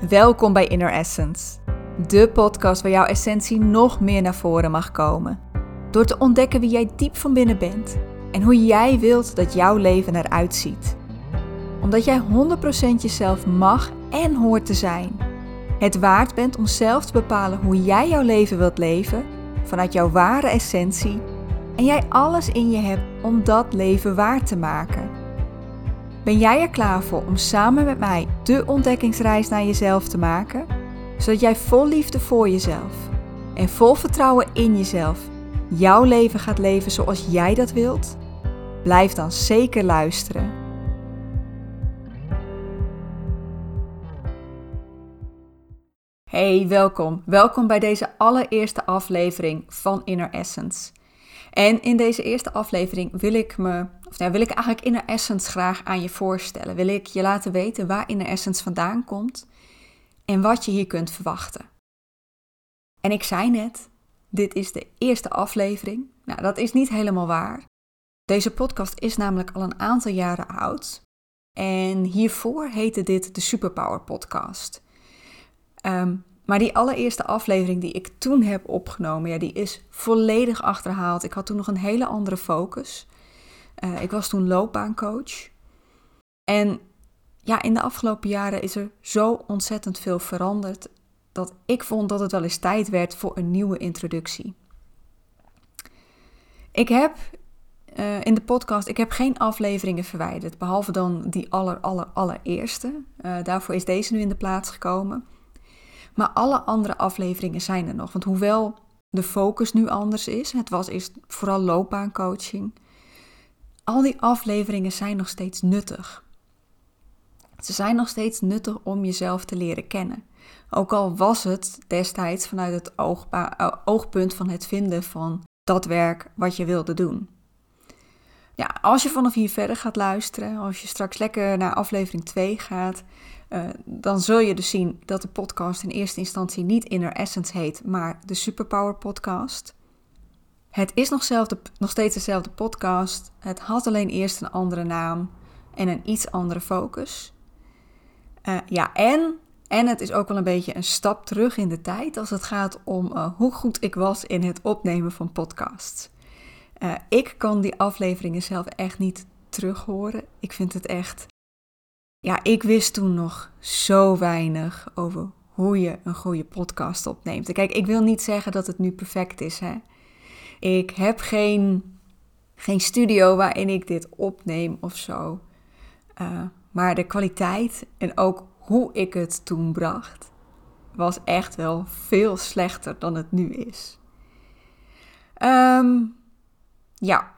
Welkom bij Inner Essence, de podcast waar jouw essentie nog meer naar voren mag komen. Door te ontdekken wie jij diep van binnen bent en hoe jij wilt dat jouw leven eruit ziet. Omdat jij 100% jezelf mag en hoort te zijn. Het waard bent om zelf te bepalen hoe jij jouw leven wilt leven vanuit jouw ware essentie en jij alles in je hebt om dat leven waar te maken. Ben jij er klaar voor om samen met mij de ontdekkingsreis naar jezelf te maken? Zodat jij vol liefde voor jezelf en vol vertrouwen in jezelf jouw leven gaat leven zoals jij dat wilt? Blijf dan zeker luisteren. Hey, welkom. Welkom bij deze allereerste aflevering van Inner Essence. En in deze eerste aflevering wil ik me, of nou, wil ik eigenlijk Inner Essence graag aan je voorstellen. Wil ik je laten weten waar Inner Essence vandaan komt en wat je hier kunt verwachten. En ik zei net, dit is de eerste aflevering. Nou, dat is niet helemaal waar. Deze podcast is namelijk al een aantal jaren oud. En hiervoor heette dit de Superpower Podcast. Um, maar die allereerste aflevering die ik toen heb opgenomen, ja, die is volledig achterhaald. Ik had toen nog een hele andere focus. Uh, ik was toen loopbaancoach. En ja, in de afgelopen jaren is er zo ontzettend veel veranderd dat ik vond dat het wel eens tijd werd voor een nieuwe introductie. Ik heb uh, in de podcast, ik heb geen afleveringen verwijderd, behalve dan die aller, aller, allereerste. Uh, daarvoor is deze nu in de plaats gekomen. Maar alle andere afleveringen zijn er nog. Want hoewel de focus nu anders is, het was eerst vooral loopbaancoaching, al die afleveringen zijn nog steeds nuttig. Ze zijn nog steeds nuttig om jezelf te leren kennen. Ook al was het destijds vanuit het eh, oogpunt van het vinden van dat werk wat je wilde doen. Ja, als je vanaf hier verder gaat luisteren, als je straks lekker naar aflevering 2 gaat, uh, dan zul je dus zien dat de podcast in eerste instantie niet Inner Essence heet, maar de Superpower Podcast. Het is nog, zelfde, nog steeds dezelfde podcast. Het had alleen eerst een andere naam en een iets andere focus. Uh, ja, en, en het is ook wel een beetje een stap terug in de tijd als het gaat om uh, hoe goed ik was in het opnemen van podcasts. Uh, ik kan die afleveringen zelf echt niet terughoren. Ik vind het echt ja, ik wist toen nog zo weinig over hoe je een goede podcast opneemt. Kijk, ik wil niet zeggen dat het nu perfect is. Hè? Ik heb geen, geen studio waarin ik dit opneem of zo. Uh, maar de kwaliteit en ook hoe ik het toen bracht, was echt wel veel slechter dan het nu is. Um, ja,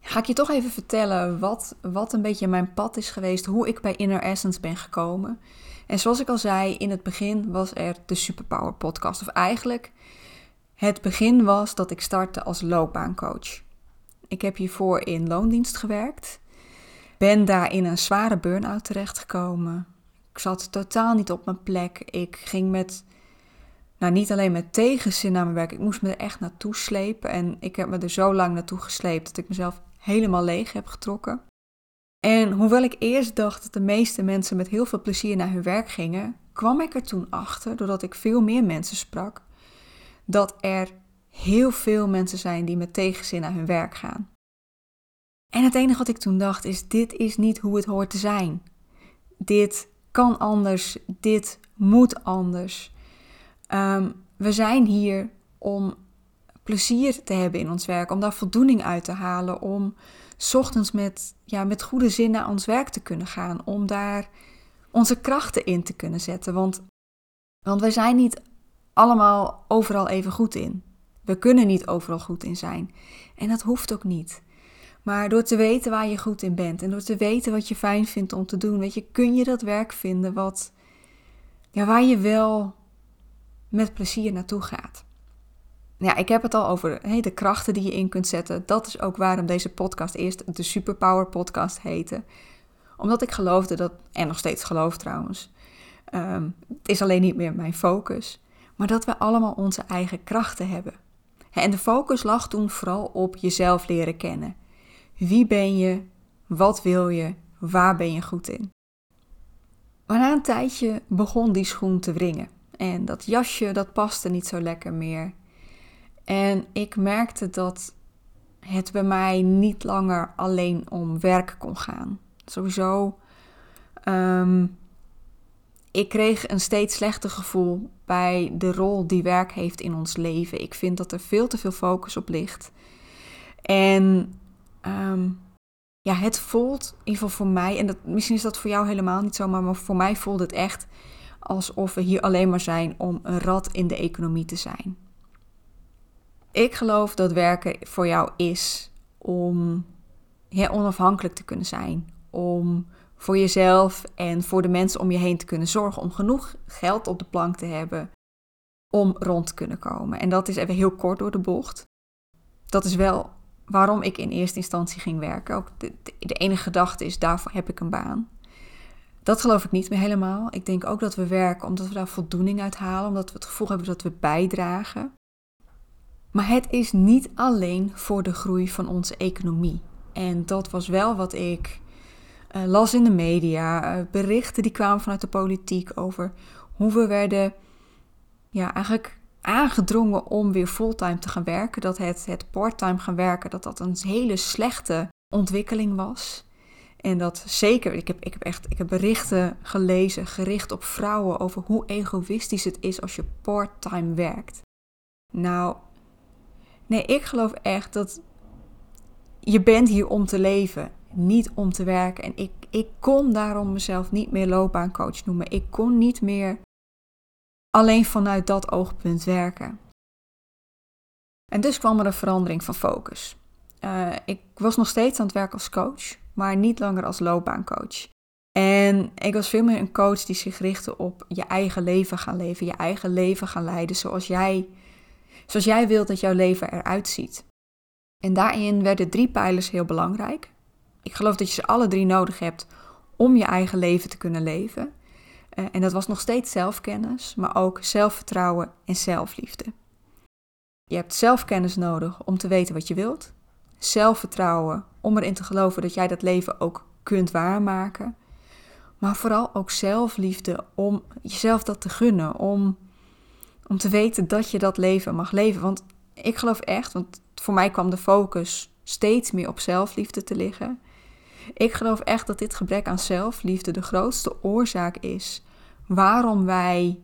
ga ik je toch even vertellen wat, wat een beetje mijn pad is geweest, hoe ik bij Inner Essence ben gekomen. En zoals ik al zei, in het begin was er de Superpower podcast. Of eigenlijk, het begin was dat ik startte als loopbaancoach. Ik heb hiervoor in loondienst gewerkt. Ben daar in een zware burn-out terechtgekomen. Ik zat totaal niet op mijn plek. Ik ging met, nou niet alleen met tegenzin naar mijn werk, ik moest me er echt naartoe slepen. En ik heb me er zo lang naartoe gesleept dat ik mezelf helemaal leeg heb getrokken. En hoewel ik eerst dacht dat de meeste mensen met heel veel plezier naar hun werk gingen, kwam ik er toen achter, doordat ik veel meer mensen sprak, dat er heel veel mensen zijn die met tegenzin naar hun werk gaan. En het enige wat ik toen dacht is: dit is niet hoe het hoort te zijn. Dit kan anders, dit moet anders. Um, we zijn hier om plezier te hebben in ons werk, om daar voldoening uit te halen, om ochtends met, ja, met goede zin naar ons werk te kunnen gaan, om daar onze krachten in te kunnen zetten. Want, want wij zijn niet allemaal overal even goed in. We kunnen niet overal goed in zijn. En dat hoeft ook niet. Maar door te weten waar je goed in bent en door te weten wat je fijn vindt om te doen, weet je, kun je dat werk vinden wat, ja, waar je wel met plezier naartoe gaat ja, ik heb het al over hey, de krachten die je in kunt zetten. Dat is ook waarom deze podcast eerst de Superpower Podcast heette. Omdat ik geloofde dat, en nog steeds geloof trouwens, um, het is alleen niet meer mijn focus, maar dat we allemaal onze eigen krachten hebben. En de focus lag toen vooral op jezelf leren kennen. Wie ben je? Wat wil je? Waar ben je goed in? Maar na een tijdje begon die schoen te wringen. En dat jasje, dat paste niet zo lekker meer. En ik merkte dat het bij mij niet langer alleen om werk kon gaan. Sowieso, um, ik kreeg een steeds slechter gevoel bij de rol die werk heeft in ons leven. Ik vind dat er veel te veel focus op ligt. En um, ja, het voelt, in ieder geval voor mij, en dat, misschien is dat voor jou helemaal niet zo, maar voor mij voelt het echt alsof we hier alleen maar zijn om een rat in de economie te zijn. Ik geloof dat werken voor jou is om onafhankelijk te kunnen zijn, om voor jezelf en voor de mensen om je heen te kunnen zorgen, om genoeg geld op de plank te hebben om rond te kunnen komen. En dat is even heel kort door de bocht. Dat is wel waarom ik in eerste instantie ging werken. Ook de, de, enige gedachte is, daarvoor heb ik een baan. Dat geloof ik niet meer helemaal. Ik denk ook dat we werken omdat we daar voldoening uit halen, omdat we het gevoel hebben dat we bijdragen. Maar het is niet alleen voor de groei van onze economie. En dat was wel wat ik uh, las in de media, uh, berichten die kwamen vanuit de politiek over hoe we werden ja, eigenlijk aangedrongen om weer fulltime te gaan werken. Dat het, het parttime gaan werken, dat dat een hele slechte ontwikkeling was. En dat zeker, ik heb, ik heb echt ik heb berichten gelezen gericht op vrouwen over hoe egoïstisch het is als je parttime werkt. Nou, nee, ik geloof echt dat je bent hier om te leven, niet om te werken. En ik, ik kon daarom mezelf niet meer loopbaancoach noemen. Ik kon niet meer alleen vanuit dat oogpunt werken. En dus kwam er een verandering van focus. Uh, ik was nog steeds aan het werk als coach, maar niet langer als loopbaancoach. En ik was veel meer een coach die zich richtte op je eigen leven gaan leven, je eigen leven gaan leiden zoals jij, zoals jij wilt dat jouw leven eruit ziet. En daarin werden drie pijlers heel belangrijk. Ik geloof dat je ze alle drie nodig hebt om je eigen leven te kunnen leven. Uh, en dat was nog steeds zelfkennis, maar ook zelfvertrouwen en zelfliefde. Je hebt zelfkennis nodig om te weten wat je wilt. Zelfvertrouwen om erin te geloven dat jij dat leven ook kunt waarmaken. Maar vooral ook zelfliefde om jezelf dat te gunnen. Om, om te weten dat je dat leven mag leven. Want ik geloof echt, want voor mij kwam de focus steeds meer op zelfliefde te liggen. Ik geloof echt dat dit gebrek aan zelfliefde de grootste oorzaak is waarom wij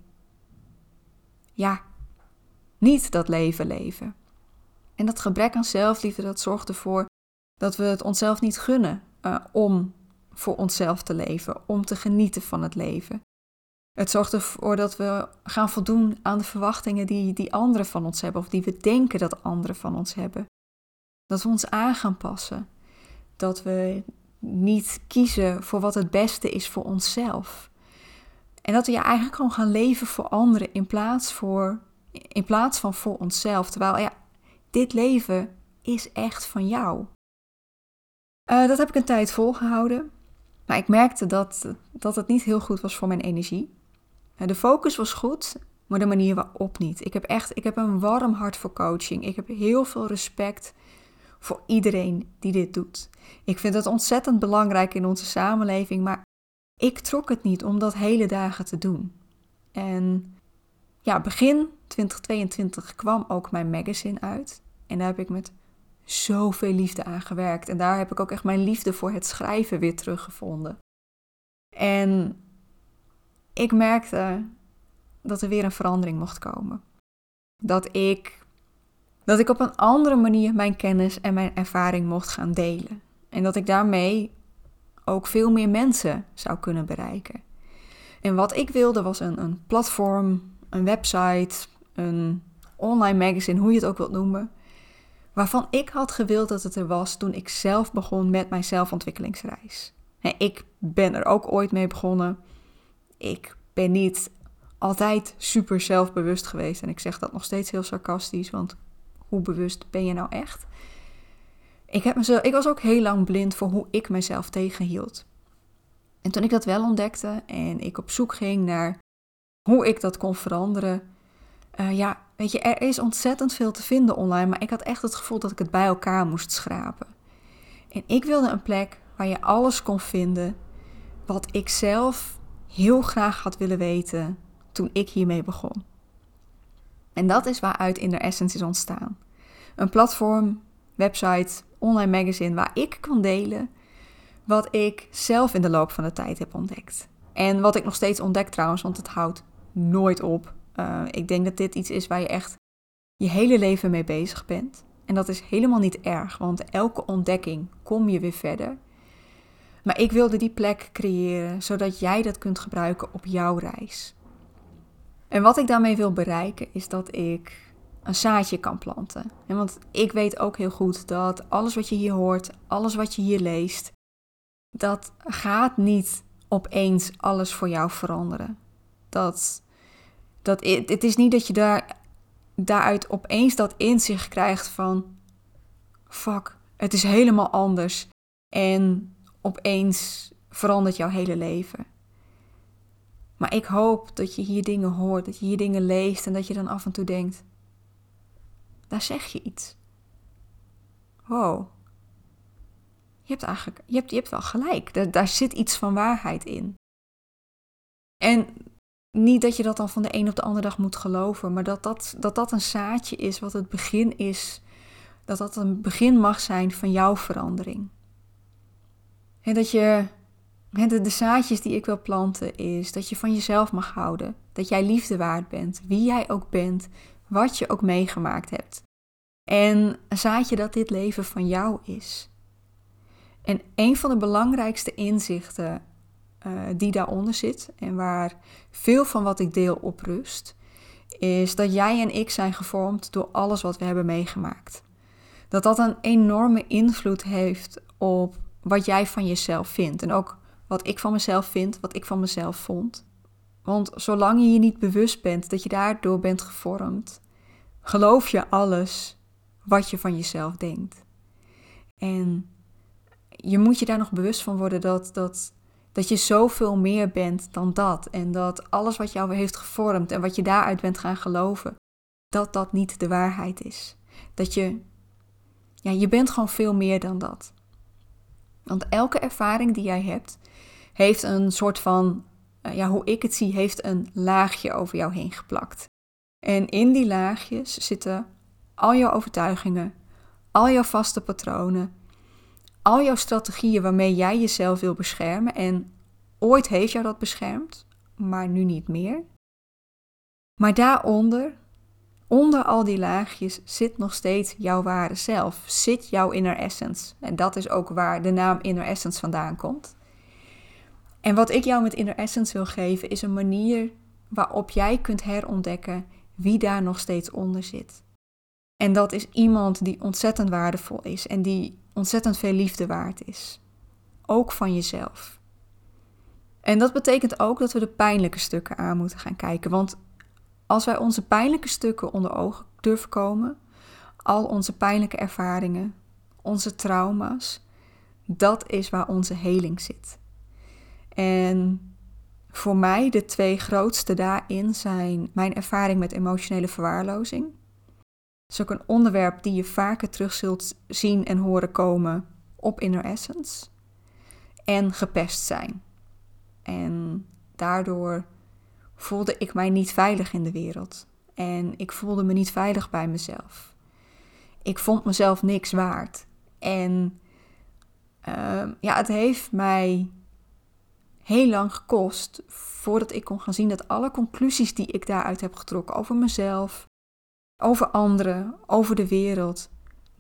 ja, niet dat leven leven. En dat gebrek aan zelfliefde, dat zorgt ervoor dat we het onszelf niet gunnen uh, om voor onszelf te leven, om te genieten van het leven. Het zorgt ervoor dat we gaan voldoen aan de verwachtingen die, die anderen van ons hebben, of die we denken dat anderen van ons hebben. Dat we ons aan gaan passen. Dat we niet kiezen voor wat het beste is voor onszelf. En dat we ja, eigenlijk gewoon gaan leven voor anderen in plaats, voor, in plaats van voor onszelf. Terwijl ja, dit leven is echt van jou. Uh, dat heb ik een tijd volgehouden. Maar ik merkte dat, dat het niet heel goed was voor mijn energie. Uh, de focus was goed, maar de manier waarop niet. Ik heb echt ik heb een warm hart voor coaching. Ik heb heel veel respect voor iedereen die dit doet. Ik vind het ontzettend belangrijk in onze samenleving, maar ik trok het niet om dat hele dagen te doen. En ja, begin 2022 kwam ook mijn magazine uit. En daar heb ik met zoveel liefde aan gewerkt. En daar heb ik ook echt mijn liefde voor het schrijven weer teruggevonden. En ik merkte dat er weer een verandering mocht komen. Dat ik, dat ik op een andere manier mijn kennis en mijn ervaring mocht gaan delen. En dat ik daarmee ook veel meer mensen zou kunnen bereiken. En wat ik wilde was een, een platform, een website, een online magazine, hoe je het ook wilt noemen. Waarvan ik had gewild dat het er was toen ik zelf begon met mijn zelfontwikkelingsreis. ik ben er ook ooit mee begonnen. Ik ben niet altijd super zelfbewust geweest. En ik zeg dat nog steeds heel sarcastisch, want hoe bewust ben je nou echt? Ik, heb mezelf, ik was ook heel lang blind voor hoe ik mezelf tegenhield. En toen ik dat wel ontdekte en ik op zoek ging naar hoe ik dat kon veranderen. Uh, ja, weet je, er is ontzettend veel te vinden online, maar ik had echt het gevoel dat ik het bij elkaar moest schrapen. En ik wilde een plek waar je alles kon vinden wat ik zelf heel graag had willen weten toen ik hiermee begon. En dat is waaruit Inner Essence is ontstaan. Een platform, website, online magazine waar ik kan delen wat ik zelf in de loop van de tijd heb ontdekt. En wat ik nog steeds ontdek trouwens, want het houdt nooit op. Uh, ik denk dat dit iets is waar je echt je hele leven mee bezig bent. En dat is helemaal niet erg, want elke ontdekking kom je weer verder. Maar ik wilde die plek creëren zodat jij dat kunt gebruiken op jouw reis. En wat ik daarmee wil bereiken is dat ik een zaadje kan planten. En want ik weet ook heel goed dat alles wat je hier hoort, alles wat je hier leest, dat gaat niet opeens alles voor jou veranderen. Dat, dat, het is niet dat je daar, daaruit opeens dat inzicht krijgt van, fuck, het is helemaal anders. En opeens verandert jouw hele leven. Maar ik hoop dat je hier dingen hoort, dat je hier dingen leest en dat je dan af en toe denkt: daar zeg je iets. Wow. Je hebt eigenlijk, je hebt, je hebt wel gelijk. Daar, zit iets van waarheid in. En niet dat je dat dan van de een op de andere dag moet geloven, maar dat dat, dat dat een zaadje is wat het begin is. Dat dat een begin mag zijn van jouw verandering. En dat je, de, de zaadjes die ik wil planten, is dat je van jezelf mag houden. Dat jij liefde waard bent, wie jij ook bent, wat je ook meegemaakt hebt. En zaadje dat dit leven van jou is. En een van de belangrijkste inzichten uh, die daaronder zit en waar veel van wat ik deel op rust, is dat jij en ik zijn gevormd door alles wat we hebben meegemaakt. Dat dat een enorme invloed heeft op wat jij van jezelf vindt. En ook wat ik van mezelf vind, wat ik van mezelf vond. Want zolang je je niet bewust bent dat je daardoor bent gevormd, geloof je alles wat je van jezelf denkt. En je moet je daar nog bewust van worden dat, dat, dat je zoveel meer bent dan dat. En dat alles wat jou heeft gevormd en wat je daaruit bent gaan geloven, dat dat niet de waarheid is. Dat je, ja, je bent gewoon veel meer dan dat. Want elke ervaring die jij hebt, heeft een soort van, ja, hoe ik het zie, heeft een laagje over jou heen geplakt. En in die laagjes zitten al jouw overtuigingen, al jouw vaste patronen, al jouw strategieën waarmee jij jezelf wil beschermen. En ooit heeft jou dat beschermd, maar nu niet meer. Maar daaronder, onder al die laagjes, zit nog steeds jouw ware zelf. Zit jouw inner essence. En dat is ook waar de naam inner essence vandaan komt. En wat ik jou met inner essence wil geven, is een manier waarop jij kunt herontdekken wie daar nog steeds onder zit. En dat is iemand die ontzettend waardevol is en die ontzettend veel liefde waard is. Ook van jezelf. En dat betekent ook dat we de pijnlijke stukken aan moeten gaan kijken. Want als wij onze pijnlijke stukken onder ogen durven komen, al onze pijnlijke ervaringen, onze trauma's, dat is waar onze heling zit. En voor mij de twee grootste daarin zijn mijn ervaring met emotionele verwaarlozing is ook een onderwerp die je vaker terug zult zien en horen komen op Inner Essence. En gepest zijn. En daardoor voelde ik mij niet veilig in de wereld. En ik voelde me niet veilig bij mezelf. Ik vond mezelf niks waard. En uh, ja, het heeft mij heel lang gekost voordat ik kon gaan zien dat alle conclusies die ik daaruit heb getrokken over mezelf, over anderen, over de wereld,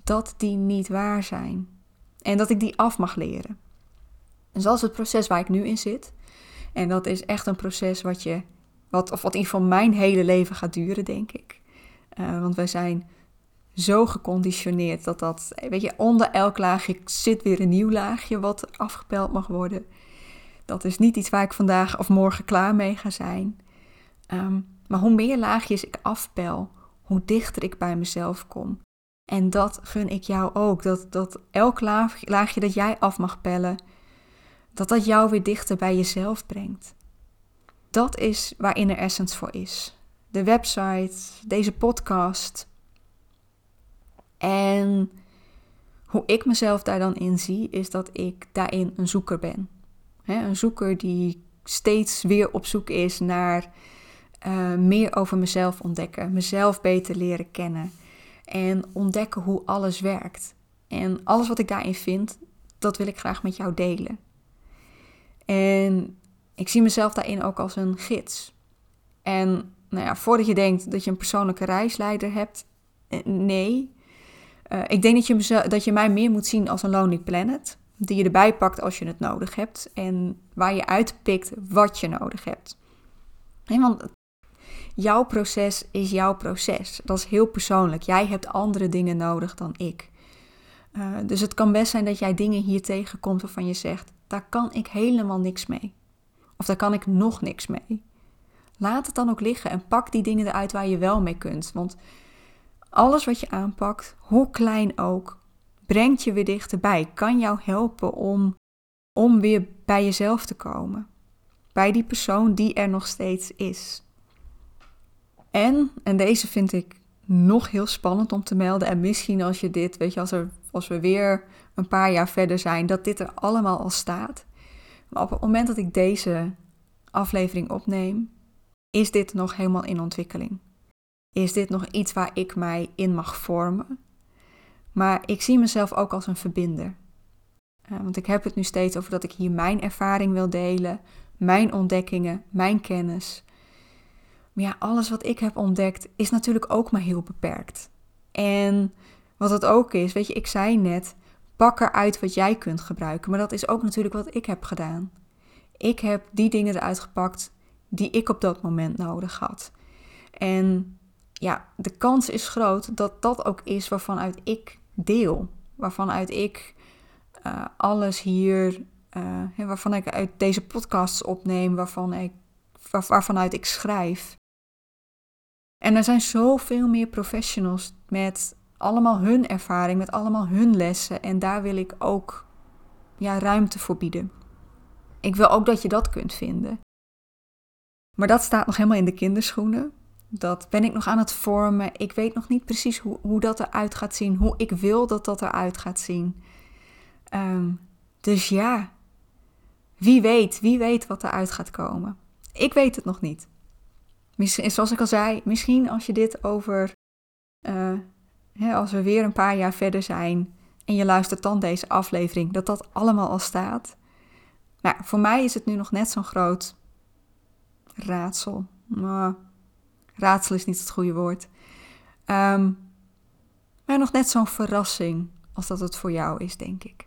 dat die niet waar zijn. En dat ik die af mag leren. En zoals het proces waar ik nu in zit. En dat is echt een proces wat je, wat, of wat in geval mijn hele leven gaat duren, denk ik. Uh, want wij zijn zo geconditioneerd dat dat, weet je, onder elk laagje zit weer een nieuw laagje wat afgepeld mag worden. Dat is niet iets waar ik vandaag of morgen klaar mee ga zijn. Um, maar hoe meer laagjes ik afpel, hoe dichter ik bij mezelf kom. En dat gun ik jou ook. Dat, dat elk laagje dat jij af mag pellen, dat dat jou weer dichter bij jezelf brengt. Dat is waar Inner Essence voor is. De website, deze podcast. En hoe ik mezelf daar dan in zie, is dat ik daarin een zoeker ben. Een zoeker die steeds weer op zoek is naar uh, meer over mezelf ontdekken, mezelf beter leren kennen en ontdekken hoe alles werkt. En alles wat ik daarin vind, dat wil ik graag met jou delen. En ik zie mezelf daarin ook als een gids. En nou ja, voordat je denkt dat je een persoonlijke reisleider hebt, eh, nee. Uh, ik denk dat je, dat je mij meer moet zien als een Lonely Planet. Die je erbij pakt als je het nodig hebt. En waar je uitpikt wat je nodig hebt. Want jouw proces is jouw proces. Dat is heel persoonlijk. Jij hebt andere dingen nodig dan ik. Uh, dus het kan best zijn dat jij dingen hier tegenkomt waarvan je zegt: daar kan ik helemaal niks mee. Of daar kan ik nog niks mee. Laat het dan ook liggen en pak die dingen eruit waar je wel mee kunt. Want alles wat je aanpakt, hoe klein ook, brengt je weer dichterbij. Kan jou helpen om, om weer bij jezelf te komen. Bij die persoon die er nog steeds is. En, en deze vind ik nog heel spannend om te melden. En misschien als je dit, weet je, als, er, als we weer een paar jaar verder zijn, dat dit er allemaal al staat. Maar op het moment dat ik deze aflevering opneem, is dit nog helemaal in ontwikkeling. Is dit nog iets waar ik mij in mag vormen? Maar ik zie mezelf ook als een verbinder. Uh, want ik heb het nu steeds over dat ik hier mijn ervaring wil delen, mijn ontdekkingen, mijn kennis. Maar ja, alles wat ik heb ontdekt is natuurlijk ook maar heel beperkt. En wat het ook is, weet je, ik zei net, pak eruit wat jij kunt gebruiken. Maar dat is ook natuurlijk wat ik heb gedaan. Ik heb die dingen eruit gepakt die ik op dat moment nodig had. En ja, de kans is groot dat dat ook is waarvan uit ik deel. Waarvan uit ik uh, alles hier, uh, waarvan ik uit deze podcasts opneem, waarvan ik, waar, waarvanuit ik schrijf. En er zijn zoveel meer professionals met allemaal hun ervaring, met allemaal hun lessen. En daar wil ik ook ja, ruimte voor bieden. Ik wil ook dat je dat kunt vinden. Maar dat staat nog helemaal in de kinderschoenen. Dat ben ik nog aan het vormen. Ik weet nog niet precies hoe, hoe dat eruit gaat zien. Hoe ik wil dat dat eruit gaat zien. Um, dus ja, wie weet, wie weet wat eruit gaat komen. Ik weet het nog niet. Misschien, zoals ik al zei, misschien als je dit over, uh, hè, als we weer een paar jaar verder zijn en je luistert dan deze aflevering, dat dat allemaal al staat. Nou, voor mij is het nu nog net zo'n groot raadsel. Maar raadsel is niet het goede woord. Um, maar nog net zo'n verrassing als dat het voor jou is, denk ik.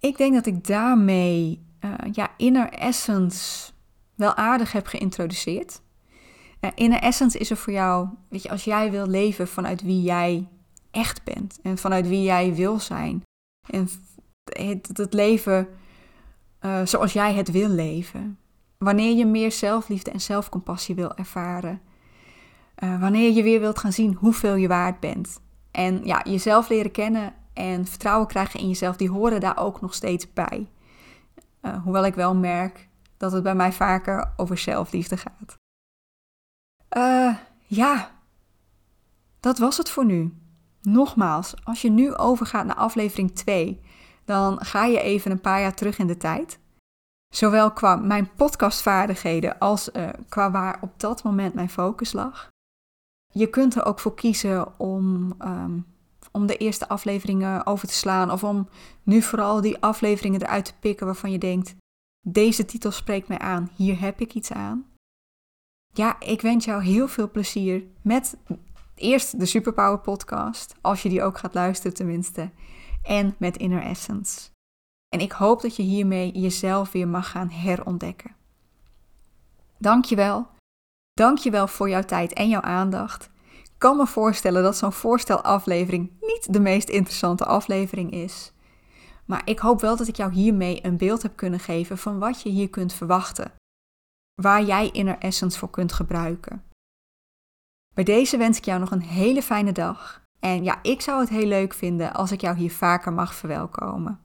Ik denk dat ik daarmee uh, ja, Inner Essence wel aardig heb geïntroduceerd. Uh, inner Essence is er voor jou, weet je, als jij wil leven vanuit wie jij echt bent en vanuit wie jij wil zijn. En het, het leven uh, zoals jij het wil leven. Wanneer je meer zelfliefde en zelfcompassie wil ervaren. Uh, wanneer je weer wilt gaan zien hoeveel je waard bent. En ja, jezelf leren kennen en vertrouwen krijgen in jezelf, die horen daar ook nog steeds bij. Uh, hoewel ik wel merk dat het bij mij vaker over zelfliefde gaat. Uh, ja, dat was het voor nu. Nogmaals, als je nu overgaat naar aflevering 2, dan ga je even een paar jaar terug in de tijd. Zowel qua mijn podcastvaardigheden als uh, qua waar op dat moment mijn focus lag. Je kunt er ook voor kiezen om, um, om de eerste afleveringen over te slaan. Of om nu vooral die afleveringen eruit te pikken waarvan je denkt: deze titel spreekt mij aan, hier heb ik iets aan. Ja, ik wens jou heel veel plezier met eerst de Superpower podcast, als je die ook gaat luisteren tenminste, en met Inner Essence. En ik hoop dat je hiermee jezelf weer mag gaan herontdekken. Dankjewel. Dankjewel voor jouw tijd en jouw aandacht. Ik kan me voorstellen dat zo'n voorstelaflevering niet de meest interessante aflevering is. Maar ik hoop wel dat ik jou hiermee een beeld heb kunnen geven van wat je hier kunt verwachten. Waar jij Inner Essence voor kunt gebruiken. Bij deze wens ik jou nog een hele fijne dag. En ja, ik zou het heel leuk vinden als ik jou hier vaker mag verwelkomen.